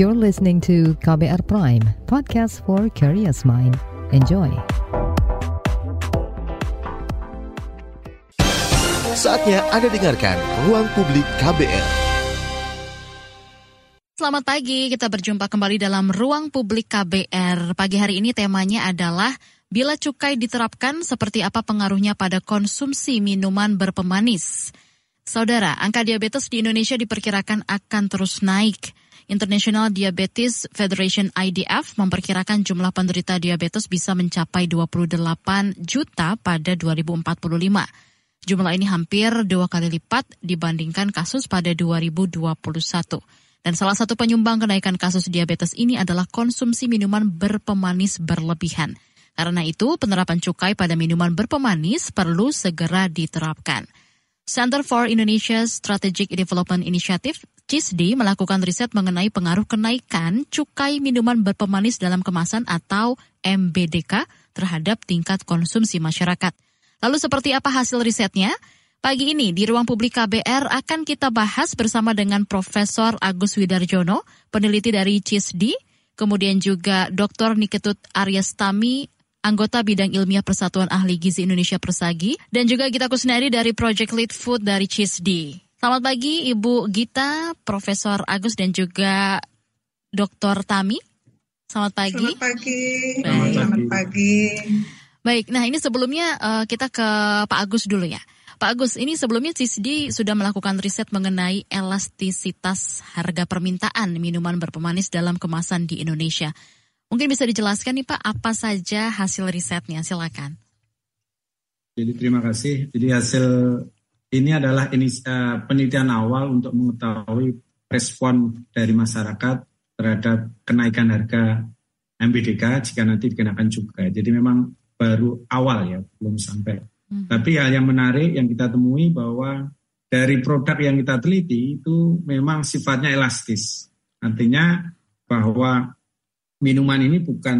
You're listening to KBR Prime, podcast for curious mind. Enjoy. Saatnya Anda dengarkan Ruang Publik KBR. Selamat pagi, kita berjumpa kembali dalam Ruang Publik KBR. Pagi hari ini temanya adalah bila cukai diterapkan seperti apa pengaruhnya pada konsumsi minuman berpemanis. Saudara, angka diabetes di Indonesia diperkirakan akan terus naik. International Diabetes Federation IDF memperkirakan jumlah penderita diabetes bisa mencapai 28 juta pada 2045. Jumlah ini hampir dua kali lipat dibandingkan kasus pada 2021. Dan salah satu penyumbang kenaikan kasus diabetes ini adalah konsumsi minuman berpemanis berlebihan. Karena itu, penerapan cukai pada minuman berpemanis perlu segera diterapkan. Center for Indonesia Strategic Development Initiative CISDI melakukan riset mengenai pengaruh kenaikan cukai minuman berpemanis dalam kemasan atau MBDK terhadap tingkat konsumsi masyarakat. Lalu seperti apa hasil risetnya? Pagi ini di ruang publik KBR akan kita bahas bersama dengan Profesor Agus Widarjono, peneliti dari CISDI, kemudian juga Dr. Niketut Aryastami, anggota bidang ilmiah Persatuan Ahli Gizi Indonesia Persagi, dan juga Gita Kusnari dari Project Lead Food dari CISDI. Selamat pagi Ibu Gita, Profesor Agus dan juga Dr. Tami. Selamat pagi. Selamat pagi. Baik. Selamat pagi. Baik, nah ini sebelumnya uh, kita ke Pak Agus dulu ya. Pak Agus, ini sebelumnya CISD sudah melakukan riset mengenai elastisitas harga permintaan minuman berpemanis dalam kemasan di Indonesia. Mungkin bisa dijelaskan nih Pak, apa saja hasil risetnya? Silakan. Jadi terima kasih. Jadi hasil ini adalah ini, uh, penelitian awal untuk mengetahui respon dari masyarakat terhadap kenaikan harga MBDK jika nanti dikenakan cukai. Jadi memang baru awal ya, belum sampai. Hmm. Tapi hal yang menarik yang kita temui bahwa dari produk yang kita teliti itu memang sifatnya elastis. Artinya bahwa minuman ini bukan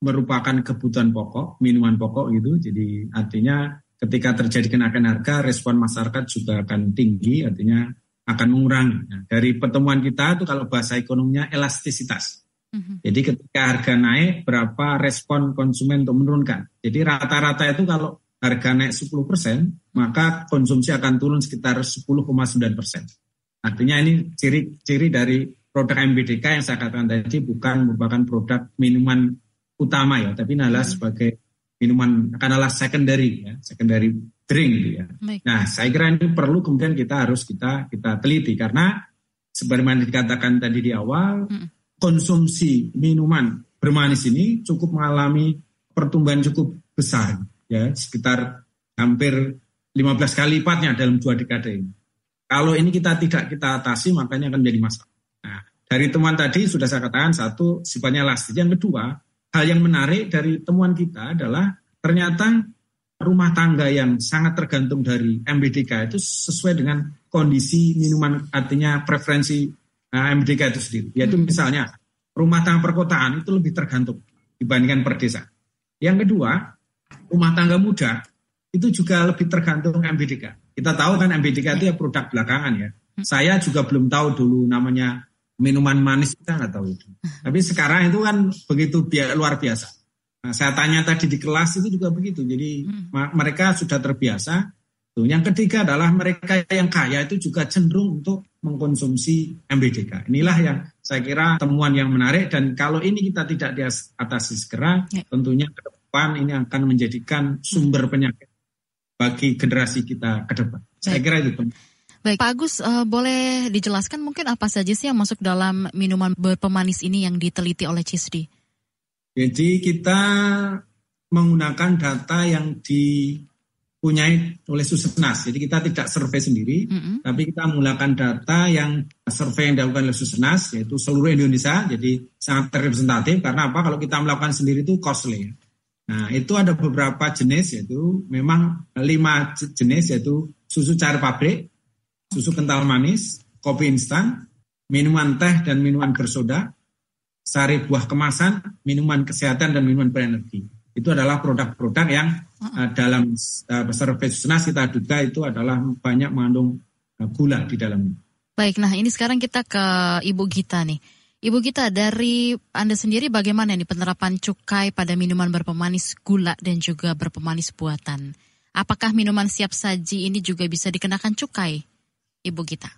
merupakan kebutuhan pokok, minuman pokok gitu. Jadi artinya ketika terjadi kenaikan harga, respon masyarakat juga akan tinggi, artinya akan mengurangi. Nah, dari pertemuan kita itu kalau bahasa ekonominya elastisitas. Mm-hmm. Jadi ketika harga naik, berapa respon konsumen untuk menurunkan. Jadi rata-rata itu kalau harga naik 10 persen, maka konsumsi akan turun sekitar 10,9 persen. Artinya ini ciri-ciri dari produk MBDK yang saya katakan tadi bukan merupakan produk minuman utama ya, tapi adalah mm-hmm. sebagai minuman adalah secondary ya, secondary drink gitu ya. Baik. Nah, saya kira ini perlu kemudian kita harus kita kita teliti karena sebagaimana dikatakan tadi di awal, hmm. konsumsi minuman bermanis ini cukup mengalami pertumbuhan cukup besar ya, sekitar hampir 15 kali lipatnya dalam dua dekade ini. Kalau ini kita tidak kita atasi makanya akan menjadi masalah. Nah, dari temuan tadi sudah saya katakan satu sifatnya elastis, yang kedua hal yang menarik dari temuan kita adalah ternyata rumah tangga yang sangat tergantung dari MBDK itu sesuai dengan kondisi minuman artinya preferensi eh, MBDK itu sendiri. Yaitu hmm. misalnya rumah tangga perkotaan itu lebih tergantung dibandingkan per desa. Yang kedua, rumah tangga muda itu juga lebih tergantung MBDK. Kita tahu kan MBDK itu ya produk belakangan ya. Hmm. Saya juga belum tahu dulu namanya minuman manis kita nggak tahu itu. Tapi sekarang itu kan begitu biar, luar biasa. Nah, saya tanya tadi di kelas itu juga begitu. Jadi hmm. mereka sudah terbiasa. Tuh. Yang ketiga adalah mereka yang kaya itu juga cenderung untuk mengkonsumsi MBDK. Inilah yang saya kira temuan yang menarik dan kalau ini kita tidak diatasi segera, ya. tentunya ke depan ini akan menjadikan sumber penyakit bagi generasi kita ke depan. Saya kira itu. Baik, Pak Agus, uh, boleh dijelaskan mungkin apa saja sih yang masuk dalam minuman berpemanis ini yang diteliti oleh CISDI? Jadi kita menggunakan data yang dipunyai oleh Susenas. Jadi kita tidak survei sendiri, mm -hmm. tapi kita menggunakan data yang survei yang dilakukan oleh Susenas, yaitu seluruh Indonesia. Jadi sangat representatif karena apa? Kalau kita melakukan sendiri itu costly. Nah, itu ada beberapa jenis yaitu memang lima jenis yaitu susu cair pabrik, susu kental manis, kopi instan, minuman teh dan minuman bersoda, sari buah kemasan, minuman kesehatan dan minuman berenergi. Itu adalah produk-produk yang uh, dalam uh, survei Susnas kita duga itu adalah banyak mengandung uh, gula di dalamnya. Baik, nah ini sekarang kita ke Ibu Gita nih. Ibu kita dari Anda sendiri bagaimana nih penerapan cukai pada minuman berpemanis gula dan juga berpemanis buatan? Apakah minuman siap saji ini juga bisa dikenakan cukai, Ibu kita?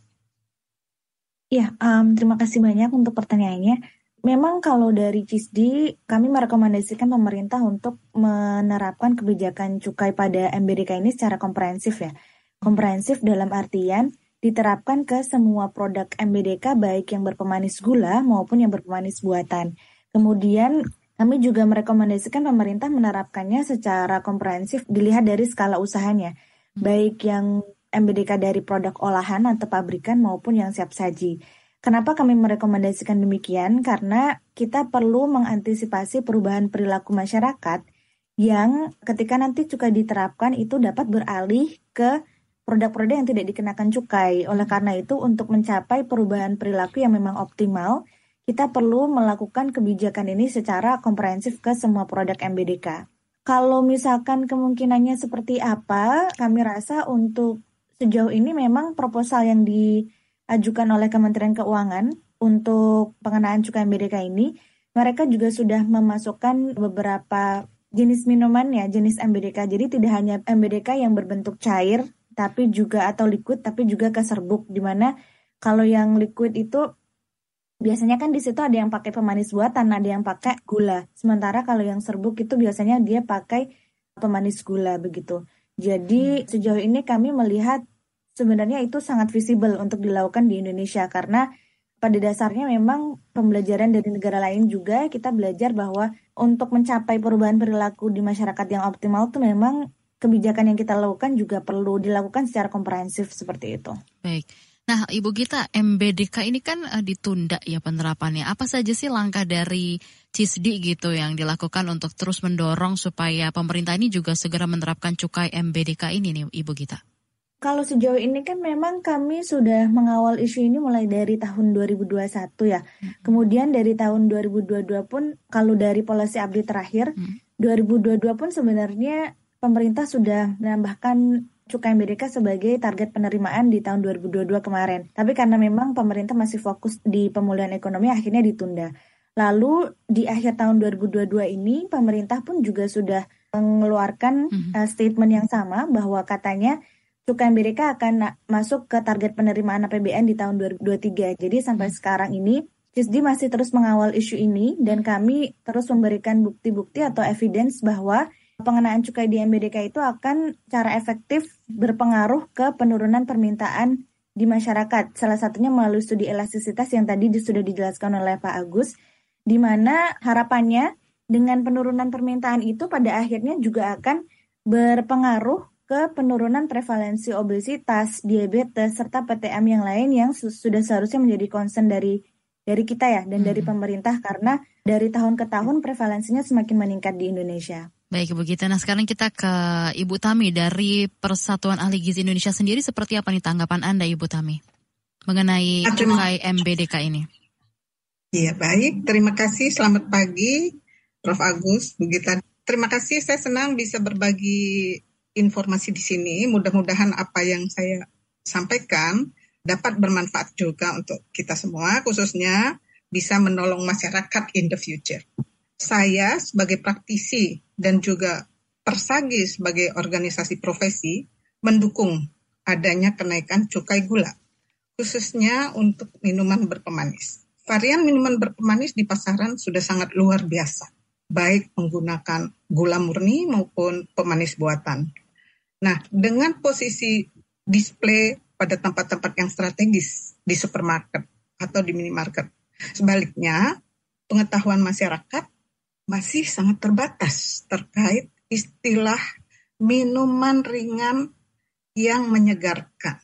Ya, um, terima kasih banyak untuk pertanyaannya. Memang kalau dari CISDI, kami merekomendasikan pemerintah untuk menerapkan kebijakan cukai pada MBDK ini secara komprehensif ya. Komprehensif dalam artian diterapkan ke semua produk MBDK baik yang berpemanis gula maupun yang berpemanis buatan. Kemudian kami juga merekomendasikan pemerintah menerapkannya secara komprehensif dilihat dari skala usahanya, hmm. baik yang MBDK dari produk olahan atau pabrikan maupun yang siap saji. Kenapa kami merekomendasikan demikian? Karena kita perlu mengantisipasi perubahan perilaku masyarakat yang ketika nanti cukai diterapkan itu dapat beralih ke produk-produk yang tidak dikenakan cukai. Oleh karena itu, untuk mencapai perubahan perilaku yang memang optimal, kita perlu melakukan kebijakan ini secara komprehensif ke semua produk MBDK. Kalau misalkan kemungkinannya seperti apa, kami rasa untuk sejauh ini memang proposal yang diajukan oleh Kementerian Keuangan untuk pengenaan cukai MBDK ini, mereka juga sudah memasukkan beberapa jenis minuman ya, jenis MBDK. Jadi tidak hanya MBDK yang berbentuk cair tapi juga atau liquid tapi juga ke serbuk di mana kalau yang liquid itu biasanya kan di situ ada yang pakai pemanis buatan, ada yang pakai gula. Sementara kalau yang serbuk itu biasanya dia pakai pemanis gula begitu. Jadi hmm. sejauh ini kami melihat sebenarnya itu sangat visible untuk dilakukan di Indonesia karena pada dasarnya memang pembelajaran dari negara lain juga kita belajar bahwa untuk mencapai perubahan perilaku di masyarakat yang optimal itu memang kebijakan yang kita lakukan juga perlu dilakukan secara komprehensif seperti itu. Baik. Nah, Ibu Gita, MBDK ini kan uh, ditunda ya penerapannya. Apa saja sih langkah dari CISDI gitu yang dilakukan untuk terus mendorong supaya pemerintah ini juga segera menerapkan cukai MBDK ini nih, Ibu Gita? Kalau sejauh ini kan memang kami sudah mengawal isu ini mulai dari tahun 2021 ya. Hmm. Kemudian dari tahun 2022 pun kalau dari polisi update terakhir, hmm. 2022 pun sebenarnya pemerintah sudah menambahkan cukai MBDK sebagai target penerimaan di tahun 2022 kemarin. Tapi karena memang pemerintah masih fokus di pemulihan ekonomi akhirnya ditunda. Lalu di akhir tahun 2022 ini pemerintah pun juga sudah mengeluarkan mm-hmm. uh, statement yang sama bahwa katanya cukai MBDK akan masuk ke target penerimaan APBN di tahun 2023. Jadi sampai mm-hmm. sekarang ini CISDI masih terus mengawal isu ini dan kami terus memberikan bukti-bukti atau evidence bahwa pengenaan cukai di MBDK itu akan cara efektif berpengaruh ke penurunan permintaan di masyarakat. Salah satunya melalui studi elastisitas yang tadi sudah dijelaskan oleh Pak Agus, di mana harapannya dengan penurunan permintaan itu pada akhirnya juga akan berpengaruh ke penurunan prevalensi obesitas, diabetes, serta PTM yang lain yang sudah seharusnya menjadi concern dari dari kita ya dan hmm. dari pemerintah karena dari tahun ke tahun prevalensinya semakin meningkat di Indonesia. Baik Ibu Gita, nah sekarang kita ke Ibu Tami dari Persatuan Ahli Gizi Indonesia sendiri seperti apa nih tanggapan Anda Ibu Tami mengenai cukai MBDK ini? Iya baik, terima kasih. Selamat pagi Prof. Agus, Bu Gita. Terima kasih, saya senang bisa berbagi informasi di sini. Mudah-mudahan apa yang saya sampaikan dapat bermanfaat juga untuk kita semua, khususnya bisa menolong masyarakat in the future saya sebagai praktisi dan juga Persagi sebagai organisasi profesi mendukung adanya kenaikan cukai gula, khususnya untuk minuman berpemanis. Varian minuman berpemanis di pasaran sudah sangat luar biasa, baik menggunakan gula murni maupun pemanis buatan. Nah, dengan posisi display pada tempat-tempat yang strategis di supermarket atau di minimarket. Sebaliknya, pengetahuan masyarakat masih sangat terbatas terkait istilah minuman ringan yang menyegarkan.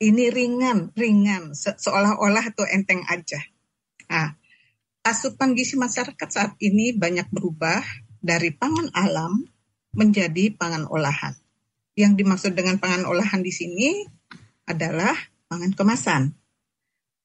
Ini ringan, ringan, se seolah-olah itu enteng aja. Asupan gizi masyarakat saat ini banyak berubah dari pangan alam menjadi pangan olahan. Yang dimaksud dengan pangan olahan di sini adalah pangan kemasan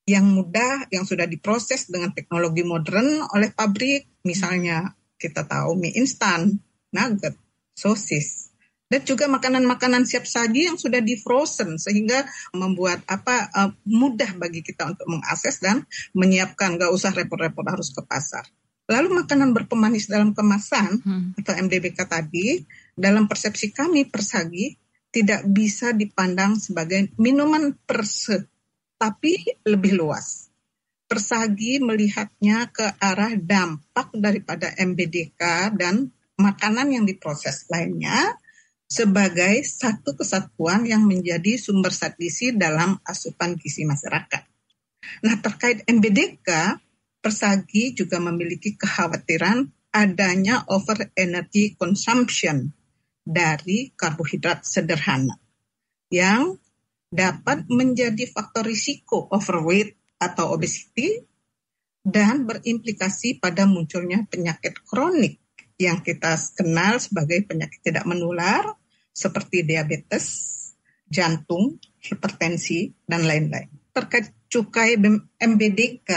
yang mudah, yang sudah diproses dengan teknologi modern oleh pabrik, misalnya kita tahu mie instan, nugget, sosis, dan juga makanan-makanan siap saji yang sudah di frozen sehingga membuat apa uh, mudah bagi kita untuk mengakses dan menyiapkan gak usah repot-repot harus ke pasar. Lalu makanan berpemanis dalam kemasan hmm. atau MDBK tadi dalam persepsi kami persagi tidak bisa dipandang sebagai minuman perse tapi lebih luas. Persagi melihatnya ke arah dampak daripada MBDK dan makanan yang diproses lainnya sebagai satu kesatuan yang menjadi sumber zat dalam asupan gizi masyarakat. Nah, terkait MBDK, Persagi juga memiliki kekhawatiran adanya over energy consumption dari karbohidrat sederhana yang dapat menjadi faktor risiko overweight atau obesity dan berimplikasi pada munculnya penyakit kronik yang kita kenal sebagai penyakit tidak menular seperti diabetes, jantung, hipertensi, dan lain-lain. Terkait cukai MBDK,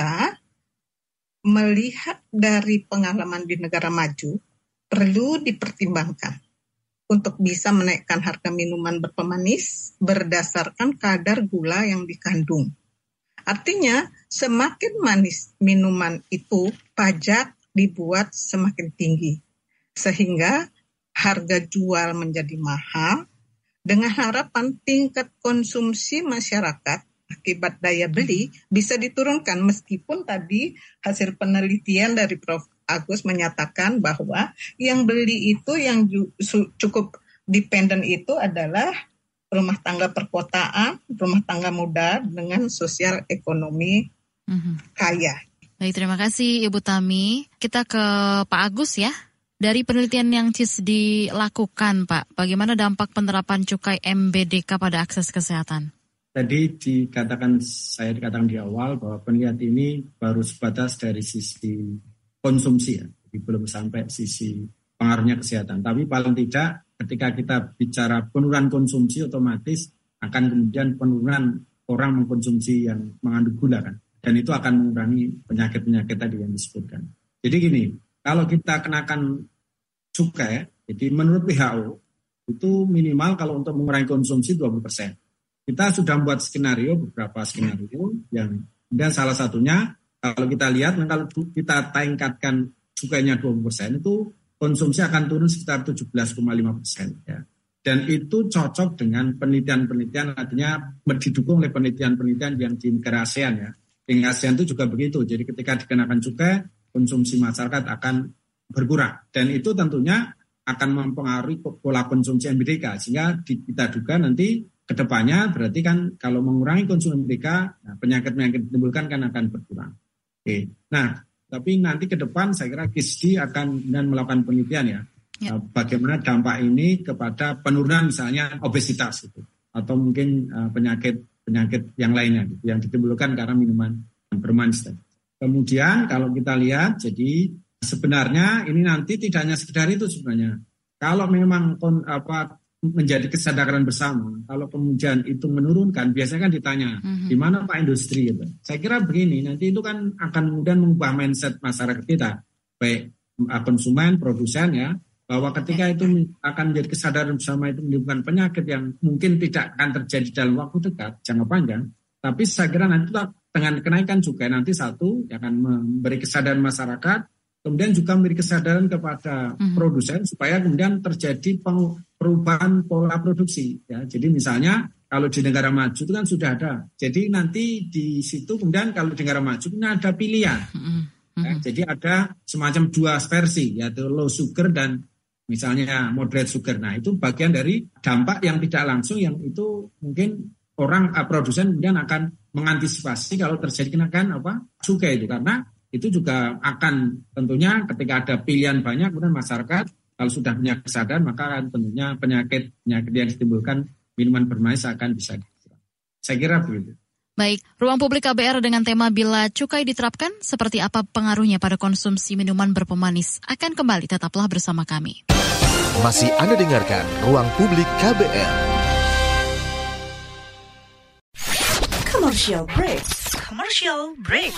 melihat dari pengalaman di negara maju, perlu dipertimbangkan untuk bisa menaikkan harga minuman berpemanis berdasarkan kadar gula yang dikandung. Artinya, semakin manis minuman itu, pajak dibuat semakin tinggi sehingga harga jual menjadi mahal dengan harapan tingkat konsumsi masyarakat akibat daya beli bisa diturunkan meskipun tadi hasil penelitian dari Prof Agus menyatakan bahwa yang beli itu yang cukup dependen itu adalah rumah tangga perkotaan, rumah tangga muda dengan sosial ekonomi mm -hmm. kaya. Baik, terima kasih Ibu Tami. Kita ke Pak Agus ya. Dari penelitian yang CIS dilakukan, Pak, bagaimana dampak penerapan cukai MBDK pada akses kesehatan? Tadi dikatakan, saya dikatakan di awal bahwa penelitian ini baru sebatas dari sisi konsumsi ya, jadi belum sampai sisi pengaruhnya kesehatan. Tapi paling tidak ketika kita bicara penurunan konsumsi otomatis akan kemudian penurunan orang mengkonsumsi yang mengandung gula kan. Dan itu akan mengurangi penyakit-penyakit tadi yang disebutkan. Jadi gini, kalau kita kenakan cukai, jadi menurut WHO itu minimal kalau untuk mengurangi konsumsi 20 persen. Kita sudah membuat skenario, beberapa skenario yang dan salah satunya kalau kita lihat, kalau kita tingkatkan cukainya 20 persen itu konsumsi akan turun sekitar 17,5 persen. Ya. Dan itu cocok dengan penelitian-penelitian artinya didukung oleh penelitian-penelitian yang di negara ASEAN ya. Di ASEAN itu juga begitu. Jadi ketika dikenakan cukai, konsumsi masyarakat akan berkurang. Dan itu tentunya akan mempengaruhi pola konsumsi MBDK. Sehingga kita duga nanti ke depannya berarti kan kalau mengurangi konsumsi MBDK, nah penyakit-penyakit ditimbulkan kan akan berkurang. Oke. Nah, tapi nanti ke depan saya kira KISDI akan dan melakukan penelitian ya. ya. Eh, bagaimana dampak ini kepada penurunan misalnya obesitas itu atau mungkin uh, penyakit penyakit yang lainnya gitu, yang ditimbulkan karena minuman bermanis tadi. Kemudian kalau kita lihat, jadi sebenarnya ini nanti tidak hanya sekedar itu sebenarnya. Kalau memang apa menjadi kesadaran bersama, kalau kemudian itu menurunkan, biasanya kan ditanya, mm-hmm. di mana Pak Industri? Gitu. Saya kira begini, nanti itu kan akan kemudian mengubah mindset masyarakat kita, baik uh, konsumen, produsen ya, bahwa ketika itu akan menjadi kesadaran bersama itu menimbulkan penyakit yang mungkin tidak akan terjadi dalam waktu dekat, jangka panjang, tapi saya kira nanti dengan kenaikan juga nanti satu akan memberi kesadaran masyarakat, kemudian juga memberi kesadaran kepada mm-hmm. produsen supaya kemudian terjadi perubahan pola produksi. Ya, jadi misalnya kalau di negara maju itu kan sudah ada. Jadi nanti di situ kemudian kalau di negara maju ini ada pilihan. Mm-hmm. Ya, jadi ada semacam dua versi yaitu low sugar dan misalnya moderate sugar. Nah itu bagian dari dampak yang tidak langsung yang itu mungkin orang uh, produsen kemudian akan mengantisipasi kalau terjadi kenakan apa cukai itu karena itu juga akan tentunya ketika ada pilihan banyak kemudian masyarakat kalau sudah punya kesadaran maka tentunya penyakit penyakit yang ditimbulkan minuman bermanis akan bisa saya kira begitu. Baik, ruang publik KBR dengan tema bila cukai diterapkan, seperti apa pengaruhnya pada konsumsi minuman berpemanis? Akan kembali, tetaplah bersama kami. Masih Anda dengarkan Ruang Publik KBR. Commercial break. Commercial break.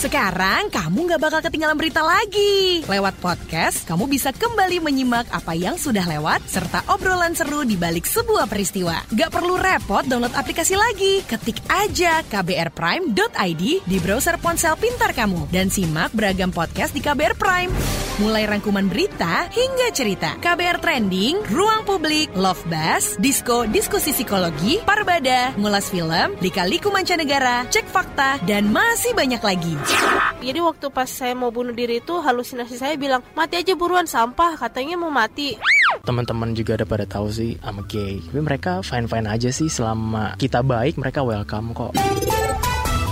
Sekarang kamu nggak bakal ketinggalan berita lagi. Lewat podcast, kamu bisa kembali menyimak apa yang sudah lewat serta obrolan seru di balik sebuah peristiwa. Gak perlu repot download aplikasi lagi. Ketik aja kbrprime.id di browser ponsel pintar kamu dan simak beragam podcast di KBR Prime. Mulai rangkuman berita hingga cerita. KBR Trending, Ruang Publik, Love Bus, Disco, Diskusi Psikologi, Parbada, Ngulas Film, Lika-Liku Mancanegara, Cek Fakta, dan masih banyak lagi. Jadi waktu pas saya mau bunuh diri itu halusinasi saya bilang mati aja buruan sampah katanya mau mati. Teman-teman juga ada pada tahu sih I'm gay. Tapi mereka fine-fine aja sih selama kita baik mereka welcome kok.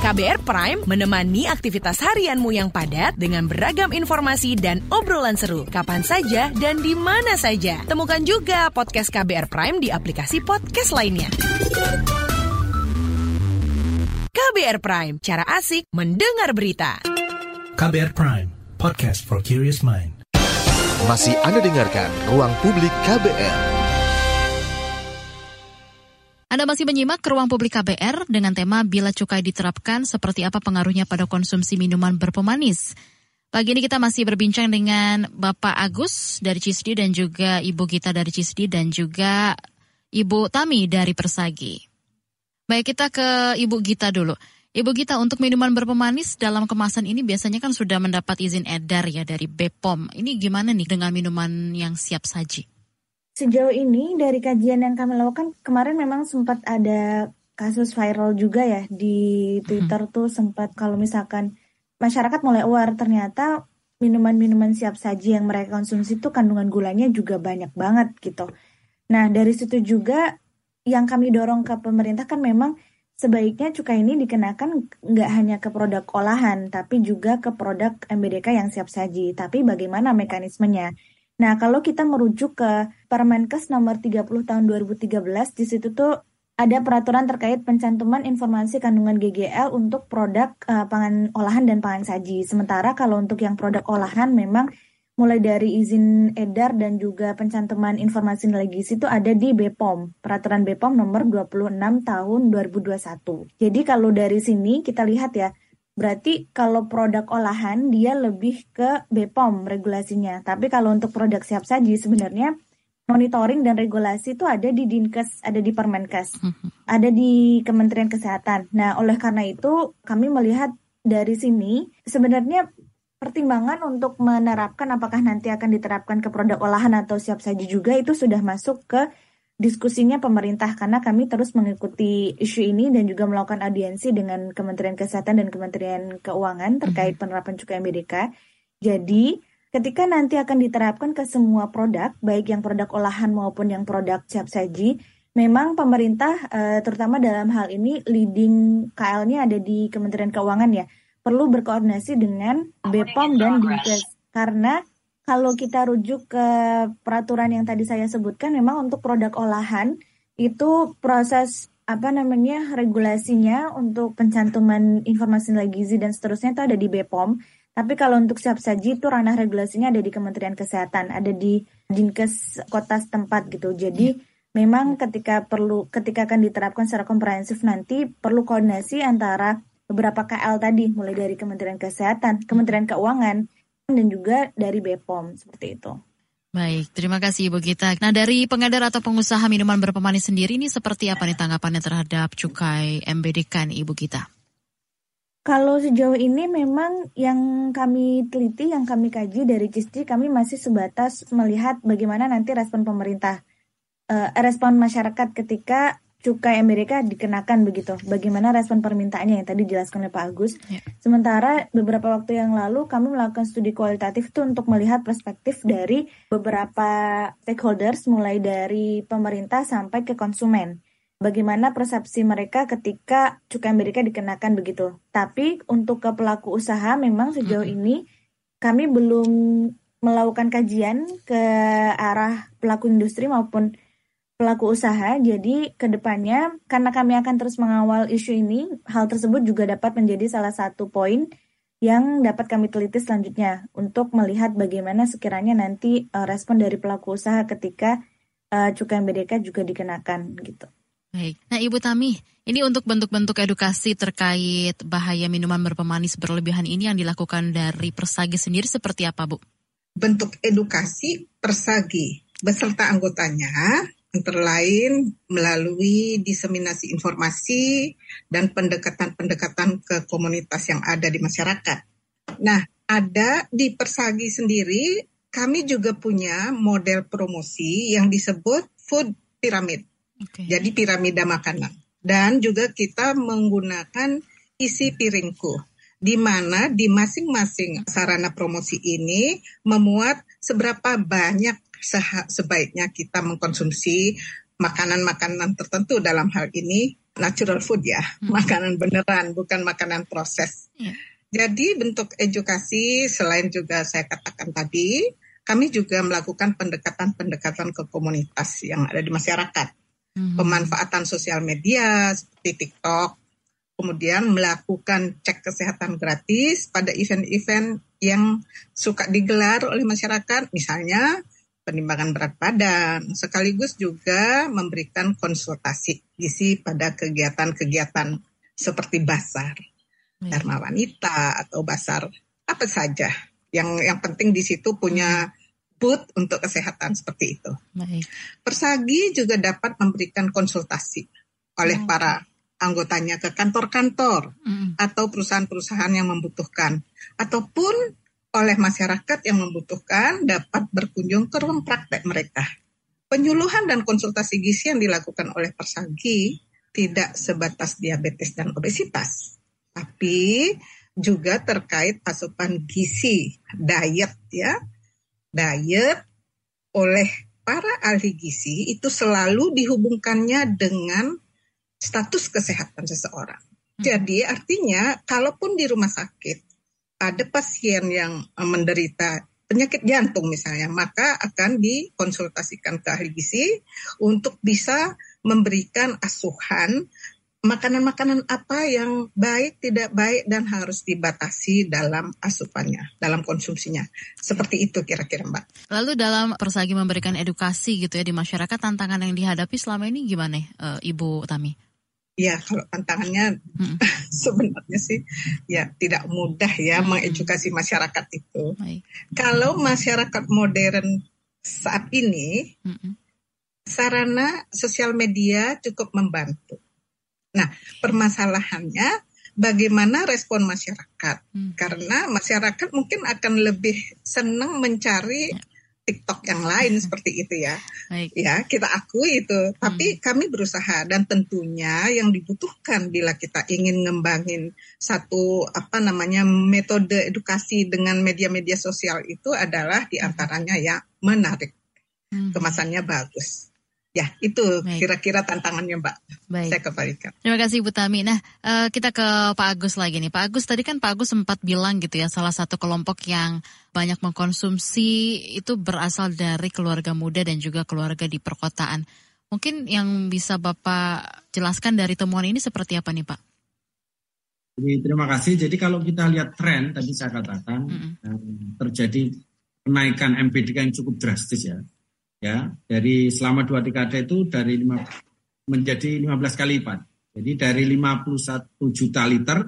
KBR Prime menemani aktivitas harianmu yang padat dengan beragam informasi dan obrolan seru kapan saja dan di mana saja. Temukan juga podcast KBR Prime di aplikasi podcast lainnya. KBR Prime, cara asik mendengar berita. KBR Prime, podcast for curious mind. Masih Anda dengarkan Ruang Publik KBR. Anda masih menyimak ke ruang publik KBR dengan tema Bila Cukai Diterapkan, seperti apa pengaruhnya pada konsumsi minuman berpemanis. Pagi ini kita masih berbincang dengan Bapak Agus dari Cisdi dan juga Ibu Gita dari Cisdi dan juga Ibu Tami dari Persagi. Baik, kita ke Ibu Gita dulu. Ibu Gita, untuk minuman berpemanis dalam kemasan ini biasanya kan sudah mendapat izin edar ya dari BPOM. Ini gimana nih dengan minuman yang siap saji? Sejauh ini dari kajian yang kami lakukan kemarin memang sempat ada kasus viral juga ya di Twitter tuh sempat kalau misalkan masyarakat mulai aware ternyata minuman-minuman siap saji yang mereka konsumsi itu kandungan gulanya juga banyak banget gitu. Nah dari situ juga yang kami dorong ke pemerintah kan memang sebaiknya cukai ini dikenakan nggak hanya ke produk olahan tapi juga ke produk MBDK yang siap saji. Tapi bagaimana mekanismenya? Nah, kalau kita merujuk ke Permenkes nomor 30 tahun 2013, di situ tuh ada peraturan terkait pencantuman informasi kandungan GGL untuk produk uh, pangan olahan dan pangan saji. Sementara kalau untuk yang produk olahan memang mulai dari izin edar dan juga pencantuman informasi nilai gizi itu ada di BPOM, peraturan BPOM nomor 26 tahun 2021. Jadi kalau dari sini kita lihat ya, Berarti kalau produk olahan dia lebih ke BPOM regulasinya. Tapi kalau untuk produk siap saji sebenarnya monitoring dan regulasi itu ada di Dinkes, ada di Permenkes, mm-hmm. ada di Kementerian Kesehatan. Nah, oleh karena itu kami melihat dari sini sebenarnya pertimbangan untuk menerapkan apakah nanti akan diterapkan ke produk olahan atau siap saji juga itu sudah masuk ke diskusinya pemerintah karena kami terus mengikuti isu ini dan juga melakukan audiensi dengan Kementerian Kesehatan dan Kementerian Keuangan terkait mhm. penerapan cukai MBDK. Jadi, ketika nanti akan diterapkan ke semua produk, baik yang produk olahan maupun yang produk siap saji, memang pemerintah eh, terutama dalam hal ini leading KL-nya ada di Kementerian Keuangan ya, perlu berkoordinasi dengan BPOM dan Dinkes karena kalau kita rujuk ke peraturan yang tadi saya sebutkan, memang untuk produk olahan itu proses apa namanya regulasinya untuk pencantuman informasi nilai gizi dan seterusnya itu ada di BPOM. Tapi kalau untuk siap saji itu ranah regulasinya ada di Kementerian Kesehatan, ada di Dinkes kota setempat gitu. Jadi hmm. memang ketika perlu ketika akan diterapkan secara komprehensif nanti perlu koordinasi antara beberapa KL tadi mulai dari Kementerian Kesehatan, Kementerian Keuangan, dan juga dari BPOM seperti itu. Baik, terima kasih Ibu Gita. Nah dari pengedar atau pengusaha minuman berpemanis sendiri ini seperti apa nih tanggapannya terhadap cukai MBDK nih Ibu Gita? Kalau sejauh ini memang yang kami teliti, yang kami kaji dari CISDI, kami masih sebatas melihat bagaimana nanti respon pemerintah, uh, respon masyarakat ketika cukai Amerika dikenakan begitu. Bagaimana respon permintaannya yang tadi dijelaskan oleh Pak Agus. Ya. Sementara beberapa waktu yang lalu kami melakukan studi kualitatif itu untuk melihat perspektif dari beberapa stakeholders mulai dari pemerintah sampai ke konsumen. Bagaimana persepsi mereka ketika cukai Amerika dikenakan begitu. Tapi untuk ke pelaku usaha memang sejauh hmm. ini kami belum melakukan kajian ke arah pelaku industri maupun pelaku usaha. Jadi ke depannya karena kami akan terus mengawal isu ini, hal tersebut juga dapat menjadi salah satu poin yang dapat kami teliti selanjutnya untuk melihat bagaimana sekiranya nanti uh, respon dari pelaku usaha ketika uh, cukai BDK juga dikenakan gitu. Baik. Nah, Ibu Tami, ini untuk bentuk-bentuk edukasi terkait bahaya minuman berpemanis berlebihan ini yang dilakukan dari Persagi sendiri seperti apa, Bu? Bentuk edukasi Persagi beserta anggotanya antara lain melalui diseminasi informasi dan pendekatan-pendekatan ke komunitas yang ada di masyarakat. Nah, ada di Persagi sendiri, kami juga punya model promosi yang disebut food pyramid. Okay. Jadi piramida makanan. Dan juga kita menggunakan isi piringku di mana di masing-masing sarana promosi ini memuat seberapa banyak sebaiknya kita mengkonsumsi makanan-makanan tertentu dalam hal ini natural food ya, hmm. makanan beneran bukan makanan proses. Yeah. Jadi bentuk edukasi selain juga saya katakan tadi, kami juga melakukan pendekatan-pendekatan ke komunitas yang ada di masyarakat. Hmm. Pemanfaatan sosial media seperti TikTok, kemudian melakukan cek kesehatan gratis pada event-event yang suka digelar oleh masyarakat, misalnya penimbangan berat badan, sekaligus juga memberikan konsultasi gizi pada kegiatan-kegiatan seperti basar, hmm. dharma wanita atau basar apa saja. Yang yang penting di situ punya booth untuk kesehatan seperti itu. Baik. Persagi juga dapat memberikan konsultasi oleh hmm. para anggotanya ke kantor-kantor hmm. atau perusahaan-perusahaan yang membutuhkan ataupun oleh masyarakat yang membutuhkan dapat berkunjung ke ruang praktek mereka. Penyuluhan dan konsultasi gizi yang dilakukan oleh Persagi tidak sebatas diabetes dan obesitas, tapi juga terkait asupan gizi, diet ya. Diet oleh para ahli gizi itu selalu dihubungkannya dengan status kesehatan seseorang. Hmm. Jadi artinya kalaupun di rumah sakit ada pasien yang eh, menderita penyakit jantung misalnya, maka akan dikonsultasikan ke ahli gizi untuk bisa memberikan asuhan makanan-makanan apa yang baik, tidak baik, dan harus dibatasi dalam asupannya, dalam konsumsinya. Seperti itu kira-kira Mbak. Lalu dalam persagi memberikan edukasi gitu ya di masyarakat, tantangan yang dihadapi selama ini gimana uh, Ibu Tami? Ya, kalau tantangannya hmm. sebenarnya sih ya tidak mudah ya hmm. mengedukasi masyarakat itu. Baik. Kalau masyarakat modern saat ini hmm. sarana sosial media cukup membantu. Nah, permasalahannya bagaimana respon masyarakat? Hmm. Karena masyarakat mungkin akan lebih senang mencari ya. TikTok yang lain seperti itu ya. Baik. Ya, kita akui itu. Hmm. Tapi kami berusaha dan tentunya yang dibutuhkan bila kita ingin ngembangin satu apa namanya metode edukasi dengan media-media sosial itu adalah di antaranya ya menarik. Hmm. Kemasannya bagus. Ya, itu kira-kira tantangannya Mbak. Baik. Saya kembalikan. Terima kasih Bu Tami. Nah, uh, kita ke Pak Agus lagi nih. Pak Agus, tadi kan Pak Agus sempat bilang gitu ya, salah satu kelompok yang banyak mengkonsumsi itu berasal dari keluarga muda dan juga keluarga di perkotaan. Mungkin yang bisa Bapak jelaskan dari temuan ini seperti apa nih Pak? Jadi, terima kasih. Jadi kalau kita lihat tren, tadi saya katakan, mm -hmm. terjadi kenaikan MPDK yang cukup drastis ya ya dari selama dua dekade itu dari lima menjadi 15 kali lipat. Jadi dari 51 juta liter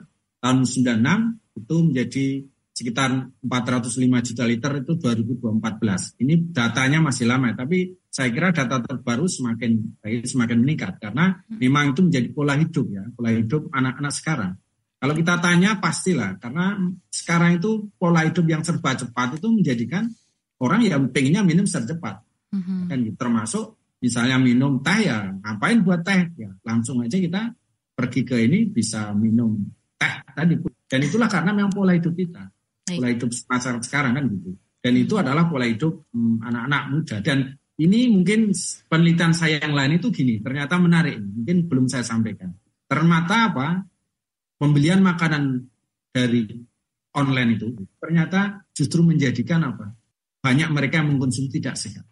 tahun 96 itu menjadi sekitar 405 juta liter itu 2014. Ini datanya masih lama, tapi saya kira data terbaru semakin baik, semakin meningkat karena memang itu menjadi pola hidup ya, pola hidup anak-anak sekarang. Kalau kita tanya pastilah karena sekarang itu pola hidup yang serba cepat itu menjadikan orang yang pengennya minum secara cepat. Mm-hmm. Kan termasuk misalnya minum teh ya ngapain buat teh? Ya langsung aja kita pergi ke ini bisa minum teh tadi. Dan itulah karena memang pola hidup kita. Pola hidup masyarakat sekarang kan gitu. Dan itu adalah pola hidup hmm, anak-anak muda. Dan ini mungkin penelitian saya yang lain itu gini ternyata menarik. Mungkin belum saya sampaikan. Ternyata apa? Pembelian makanan dari online itu ternyata justru menjadikan apa? Banyak mereka yang mengkonsumsi tidak sehat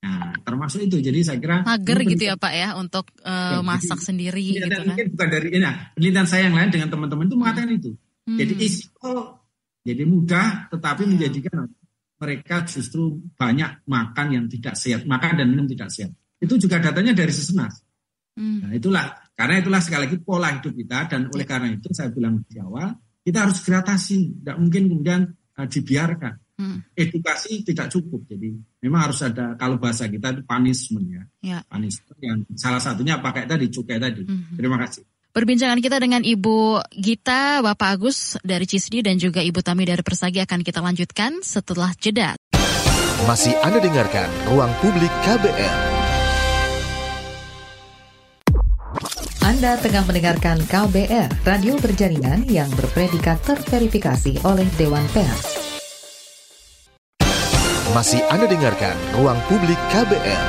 Nah, termasuk itu. Jadi saya kira mager gitu ya Pak ya untuk uh, ya, masak jadi, sendiri ya, gitu kan. Mungkin bukan dari ini. Nah, penelitian saya yang lain dengan teman-teman itu mengatakan itu. Hmm. Jadi isiko jadi mudah tetapi ya. menjadikan mereka justru banyak makan yang tidak sehat, makan dan minum tidak sehat. Itu juga datanya dari Sesenas. Hmm. Nah, itulah karena itulah sekali lagi pola hidup kita dan oleh karena itu saya bilang di awal kita harus gratasi, tidak mungkin kemudian uh, dibiarkan. Hmm. Edukasi tidak cukup, jadi memang harus ada kalau bahasa kita itu punishment ya, ya. punishment yang salah satunya pakai tadi cukai tadi. Hmm. Terima kasih. Perbincangan kita dengan Ibu Gita, Bapak Agus dari Cisdi dan juga Ibu Tami dari Persagi akan kita lanjutkan setelah jeda. Masih Anda dengarkan Ruang Publik KBR. Anda tengah mendengarkan KBR, radio berjaringan yang berpredikat terverifikasi oleh Dewan Pers. Masih Anda dengarkan Ruang Publik KBR.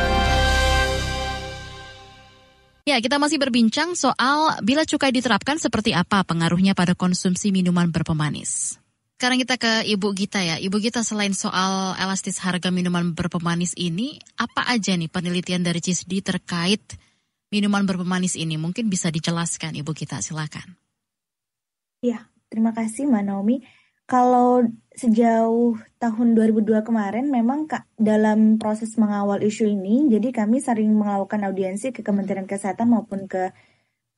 Ya, kita masih berbincang soal bila cukai diterapkan seperti apa pengaruhnya pada konsumsi minuman berpemanis. Sekarang kita ke Ibu Gita ya. Ibu Gita selain soal elastis harga minuman berpemanis ini, apa aja nih penelitian dari CISDI terkait minuman berpemanis ini? Mungkin bisa dijelaskan Ibu kita, silakan. Ya, terima kasih Mbak Naomi. Kalau sejauh tahun 2002 kemarin memang dalam proses mengawal isu ini, jadi kami sering melakukan audiensi ke Kementerian Kesehatan maupun ke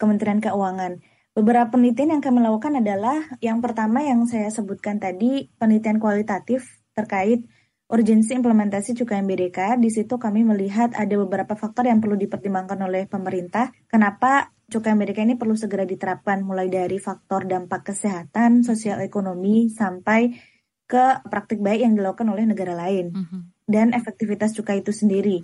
Kementerian Keuangan. Beberapa penelitian yang kami lakukan adalah yang pertama yang saya sebutkan tadi, penelitian kualitatif terkait urgensi implementasi cukai MBDK, di situ kami melihat ada beberapa faktor yang perlu dipertimbangkan oleh pemerintah. Kenapa cukai MBDK ini perlu segera diterapkan, mulai dari faktor dampak kesehatan, sosial ekonomi, sampai ke praktik baik yang dilakukan oleh negara lain, mm -hmm. dan efektivitas cukai itu sendiri.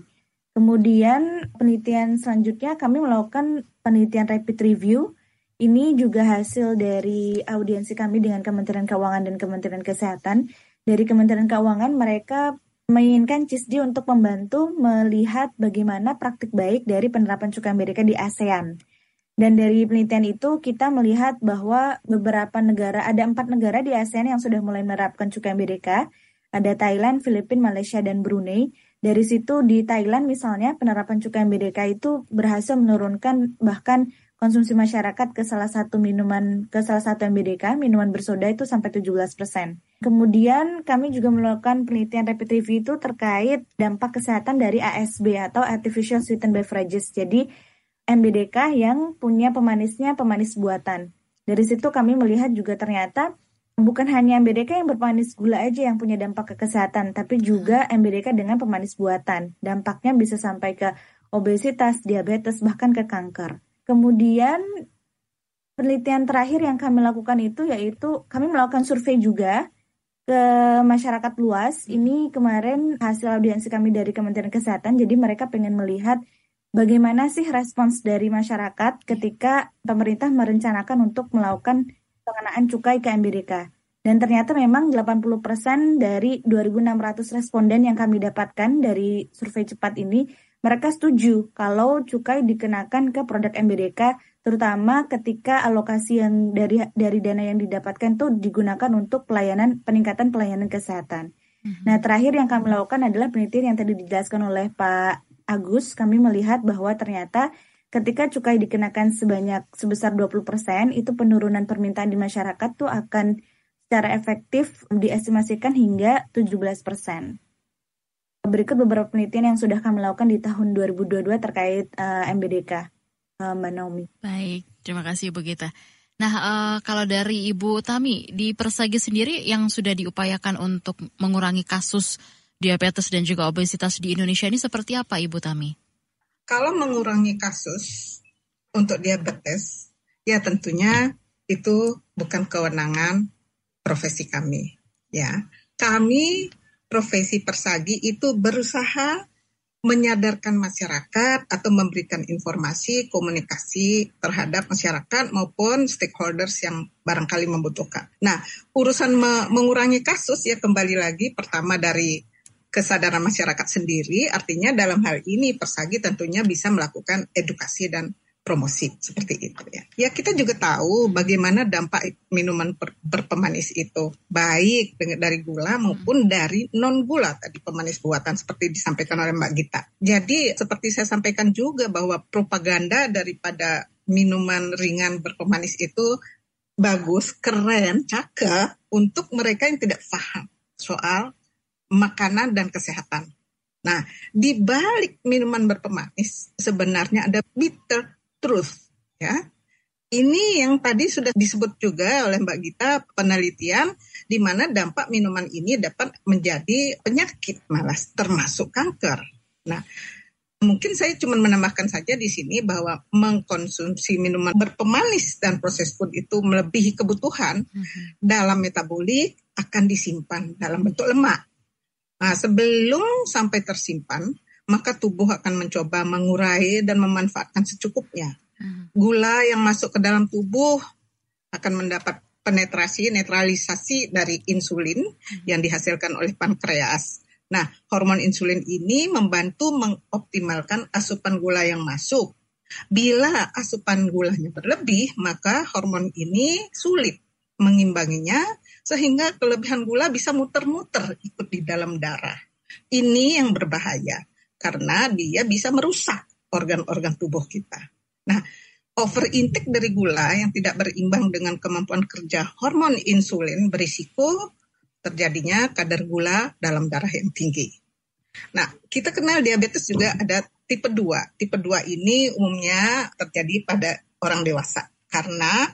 Kemudian penelitian selanjutnya kami melakukan penelitian rapid review. Ini juga hasil dari audiensi kami dengan Kementerian Keuangan dan Kementerian Kesehatan dari Kementerian Keuangan mereka menginginkan CISDI untuk membantu melihat bagaimana praktik baik dari penerapan cukai Amerika di ASEAN. Dan dari penelitian itu kita melihat bahwa beberapa negara, ada empat negara di ASEAN yang sudah mulai menerapkan cukai Amerika. Ada Thailand, Filipina, Malaysia, dan Brunei. Dari situ di Thailand misalnya penerapan cukai Amerika itu berhasil menurunkan bahkan konsumsi masyarakat ke salah satu minuman ke salah satu MBDK minuman bersoda itu sampai 17 persen. Kemudian kami juga melakukan penelitian rapid review itu terkait dampak kesehatan dari ASB atau artificial sweetened beverages. Jadi MBDK yang punya pemanisnya pemanis buatan. Dari situ kami melihat juga ternyata bukan hanya MBDK yang berpemanis gula aja yang punya dampak ke kesehatan, tapi juga MBDK dengan pemanis buatan. Dampaknya bisa sampai ke obesitas, diabetes, bahkan ke kanker. Kemudian penelitian terakhir yang kami lakukan itu yaitu kami melakukan survei juga ke masyarakat luas. Ini kemarin hasil audiensi kami dari Kementerian Kesehatan. Jadi mereka pengen melihat bagaimana sih respons dari masyarakat ketika pemerintah merencanakan untuk melakukan pengenaan cukai ke MBDK. Dan ternyata memang 80% dari 2.600 responden yang kami dapatkan dari survei cepat ini mereka setuju kalau cukai dikenakan ke produk MBDK terutama ketika alokasi yang dari dari dana yang didapatkan itu digunakan untuk pelayanan peningkatan pelayanan kesehatan. Mm-hmm. Nah, terakhir yang kami lakukan adalah penelitian yang tadi dijelaskan oleh Pak Agus, kami melihat bahwa ternyata ketika cukai dikenakan sebanyak sebesar 20%, itu penurunan permintaan di masyarakat tuh akan secara efektif diestimasikan hingga 17%. Berikut beberapa penelitian yang sudah kami lakukan di tahun 2022 terkait uh, eh, MBDK, uh, eh, Mbak Naomi. Baik, terima kasih Ibu Gita. Nah, uh, kalau dari Ibu Tami, di Persagi sendiri yang sudah diupayakan untuk mengurangi kasus diabetes dan juga obesitas di Indonesia ini seperti apa Ibu Tami? Kalau mengurangi kasus untuk diabetes, ya tentunya itu bukan kewenangan profesi kami. Ya, kami profesi persagi itu berusaha menyadarkan masyarakat atau memberikan informasi komunikasi terhadap masyarakat maupun stakeholders yang barangkali membutuhkan. Nah, urusan me mengurangi kasus ya kembali lagi pertama dari kesadaran masyarakat sendiri, artinya dalam hal ini Persagi tentunya bisa melakukan edukasi dan promosi seperti itu ya. Ya kita juga tahu bagaimana dampak minuman ber, berpemanis itu baik dari gula maupun dari non gula tadi pemanis buatan seperti disampaikan oleh Mbak Gita. Jadi seperti saya sampaikan juga bahwa propaganda daripada minuman ringan berpemanis itu bagus, keren, cakep untuk mereka yang tidak paham soal makanan dan kesehatan. Nah, di balik minuman berpemanis sebenarnya ada bitter truth, ya. Ini yang tadi sudah disebut juga oleh Mbak Gita penelitian di mana dampak minuman ini dapat menjadi penyakit malas termasuk kanker. Nah, mungkin saya cuma menambahkan saja di sini bahwa mengkonsumsi minuman berpemanis dan proses food itu melebihi kebutuhan mm-hmm. dalam metabolik akan disimpan dalam bentuk lemak. Nah, sebelum sampai tersimpan, maka tubuh akan mencoba mengurai dan memanfaatkan secukupnya Hmm. Gula yang masuk ke dalam tubuh akan mendapat penetrasi, netralisasi dari insulin hmm. yang dihasilkan oleh pankreas. Nah, hormon insulin ini membantu mengoptimalkan asupan gula yang masuk. Bila asupan gulanya berlebih, maka hormon ini sulit mengimbanginya sehingga kelebihan gula bisa muter-muter ikut di dalam darah. Ini yang berbahaya karena dia bisa merusak organ-organ tubuh kita. Nah, over intake dari gula yang tidak berimbang dengan kemampuan kerja hormon insulin berisiko terjadinya kadar gula dalam darah yang tinggi. Nah, kita kenal diabetes juga ada tipe 2. Tipe 2 ini umumnya terjadi pada orang dewasa karena